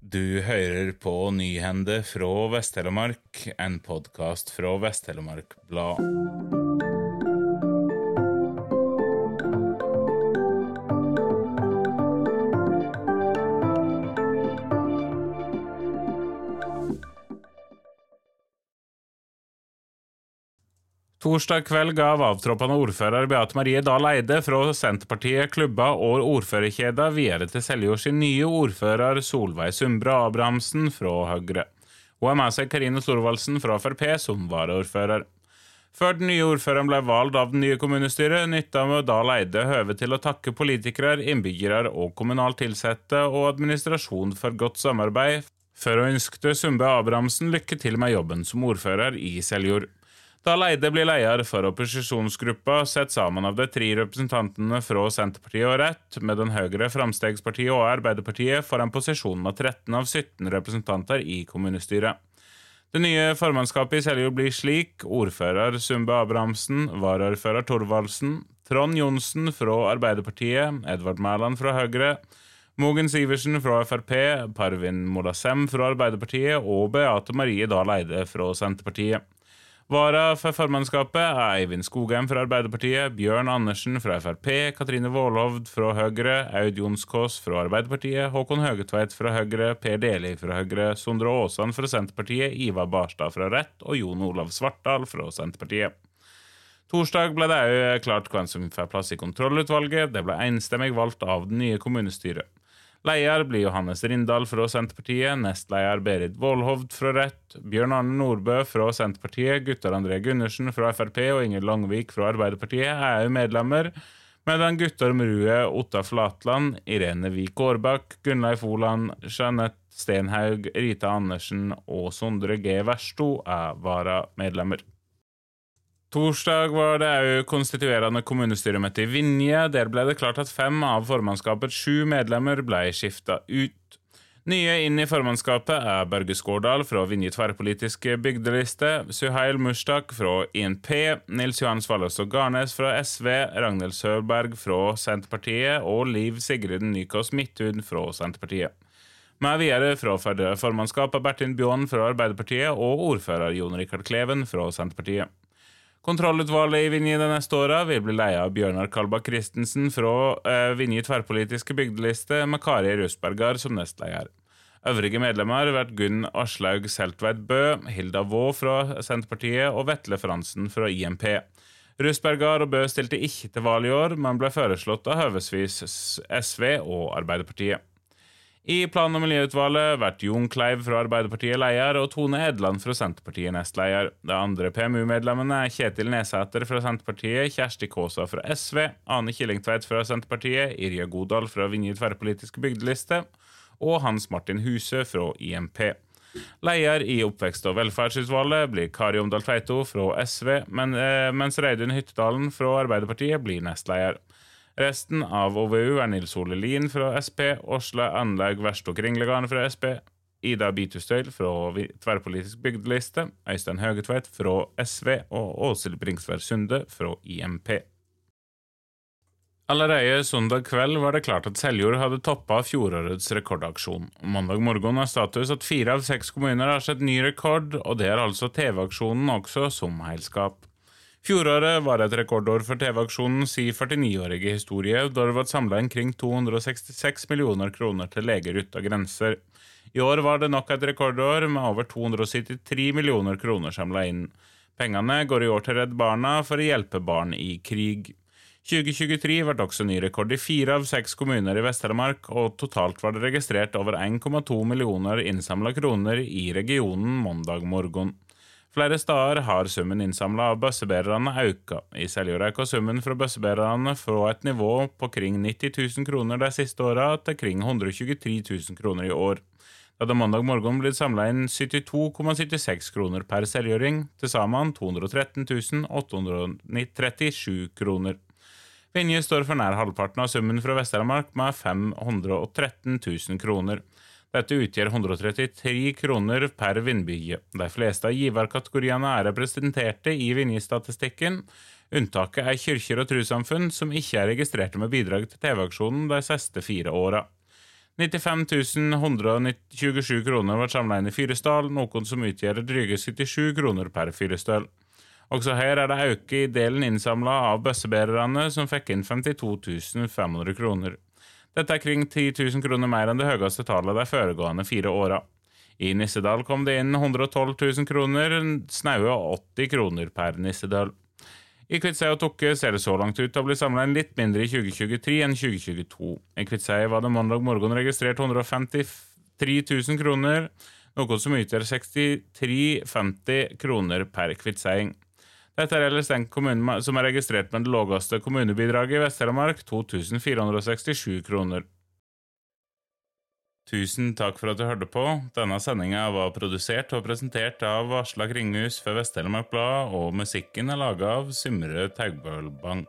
Du hører på Nyhende fra Vest-Telemark, en podkast fra Vest-Telemark Blad. Torsdag kveld gav avtroppende ordfører Beate Marie Dahl Eide fra Senterpartiet klubba og ordførerkjeda videre til Seljord sin nye ordfører Solveig Sundbra Abrahamsen fra Høyre. Hun har med seg Karine Storvaldsen fra Frp som varaordfører. Før den nye ordføreren ble valgt av den nye kommunestyret, nytta Dahl Eide høvet til å takke politikere, innbyggere og kommunalt ansatte og administrasjon for godt samarbeid, før hun ønskte Sundbø Abrahamsen lykke til med jobben som ordfører i Seljord. Da Leide blir leder for opposisjonsgruppa, sett sammen av de tre representantene fra Senterpartiet og Rett, med den Høyre, Fremskrittspartiet og Arbeiderpartiet, får en posisjon med 13 av 17 representanter i kommunestyret. Det nye formannskapet i Seljord blir slik ordfører Sumbe Abrahamsen, varaordfører Thorvaldsen, Trond Johnsen fra Arbeiderpartiet, Edvard Mæland fra Høyre, Mogen Sivertsen fra Frp, Parvin Molasem fra Arbeiderpartiet og Beate Marie Dahl Eide fra Senterpartiet. Vara for formannskapet er Eivind Skogheim fra Arbeiderpartiet, Bjørn Andersen fra Frp, Katrine Vålhovd fra Høyre, Aud Jonskås fra Arbeiderpartiet, Håkon Høgetveit fra Høyre, Per Deli fra Høyre, Sondre Aasan fra Senterpartiet, Ivar Barstad fra Rett og Jon Olav Svartdal fra Senterpartiet. Torsdag ble det òg klart hvem som får plass i kontrollutvalget. Det ble enstemmig valgt av det nye kommunestyret. Leder blir Johannes Rindal fra Senterpartiet, nestleder Berit Vålhovd fra Rett, Bjørn Arne Nordbø fra Senterpartiet, Guttar André Gundersen fra Frp og Inger Langvik fra Arbeiderpartiet er òg medlemmer, medan Guttorm Rue, Otta Flatland, Irene Vik Aarbakk, Gunnleif Oland, Jeanette Stenhaug, Rita Andersen og Sondre G. Versto er varamedlemmer. Torsdag var det òg konstituerende kommunestyremøte i Vinje. Der ble det klart at fem av formannskapets sju medlemmer ble skifta ut. Nye inn i formannskapet er Børge Skårdal fra Vinje tverrpolitiske bygdeliste, Suhail Mustak fra INP, Nils Johan og Garnes fra SV, Ragnhild Sørberg fra Senterpartiet og Liv Sigrid Nykås Midthun fra Senterpartiet. Med videre fra formannskapet Bertin Bjån fra Arbeiderpartiet og ordfører Jon Rikard Kleven fra Senterpartiet. Kontrollutvalget i Vinje de neste åra vil bli leia av Bjørnar Kalbakk Christensen fra eh, Vinje tverrpolitiske bygdeliste, med Kari Rusbergar som nestleder. Øvrige medlemmer blir Gunn Aslaug Seltveit Bø, Hilda Vaa fra Senterpartiet og Vetle Fransen fra IMP. Rusbergar og Bø stilte ikke til valg i år, men ble foreslått av høvesvis SV og Arbeiderpartiet. I plan- og miljøutvalget blir Jon Kleiv fra Arbeiderpartiet leder og Tone Edland fra Senterpartiet nestleder. De andre PMU-medlemmene er Kjetil Nesæter fra Senterpartiet, Kjersti Kaasa fra SV, Ane Killingtveit fra Senterpartiet, Irja Godal fra Vinje tverrpolitiske bygdeliste og Hans Martin Huse fra IMP. Leder i oppvekst- og velferdsutvalget blir Kari Omdal Tveito fra SV, eh, mens Reidun Hyttedalen fra Arbeiderpartiet blir nestleder. Resten av OVU er Nils Ole Lien fra Sp, Åsle Anlegg Verstok Ringlegarden fra Sp, Ida Bitustøyl fra Tverrpolitisk bygdeliste, Øystein Høgetveit fra SV og Åshild Bringsvær Sunde fra IMP. Allerede søndag kveld var det klart at Seljord hadde toppa fjorårets rekordaksjon. Mandag morgen er status at fire av seks kommuner har sett ny rekord, og det er altså TV-aksjonen også som heilskap. Fjoråret var et rekordår for TV-aksjonens 49-årige historie, da det ble samla omkring 266 millioner kroner til Leger uten grenser. I år var det nok et rekordår, med over 273 millioner kroner samla inn. Pengene går i år til Redd Barna for å hjelpe barn i krig. 2023 ble også ny rekord i fire av seks kommuner i Vest-Telemark, og totalt var det registrert over 1,2 millioner innsamla kroner i regionen mandag morgen. Flere steder har summen innsamla av bøssebærerne økt. I Seljord har summen fra bøssebærerne fra et nivå på kring 90 000 kroner de siste åra til kring 123 000 kroner i år. Da det mandag morgen ble samla inn 72,76 kroner per seljøring, til sammen 213 837 kroner. Vinje står for nær halvparten av summen fra Vest-Telemark med 513 000 kroner. Dette utgjør 133 kroner per vindbygge. De fleste av giverkategoriene er representerte i Vinje-statistikken. Unntaket er kirker og trossamfunn som ikke er registrerte med bidrag til TV-aksjonen de siste fire åra. 95 127 kroner ble samla inn i Fyresdal, noe som utgjør dryge 77 kroner per fyrestøl. Også her er det auke i delen innsamla av bøssebærerne, som fikk inn 52 500 kroner. Dette er kring 10 000 kroner mer enn det høyeste tallet de foregående fire åra. I Nissedal kom det inn 112 000 kroner, snaue 80 kroner per Nissedal. I Kviteseid og Tokke ser det så langt ut til å bli samla inn litt mindre i 2023 enn 2022. I Kviteseid var det mandag morgen registrert 153 000 kroner, noe som utgjør 63,50 kroner per kvitseing. Dette er ellers den kommunen som er registrert med det laveste kommunebidraget i Vest-Telemark, 2467 kroner. Tusen takk for at du hørte på. Denne sendinga var produsert og presentert av Aslak Ringhus for Vest-Telemark Blad, og musikken er laga av Symre Taugbølbang.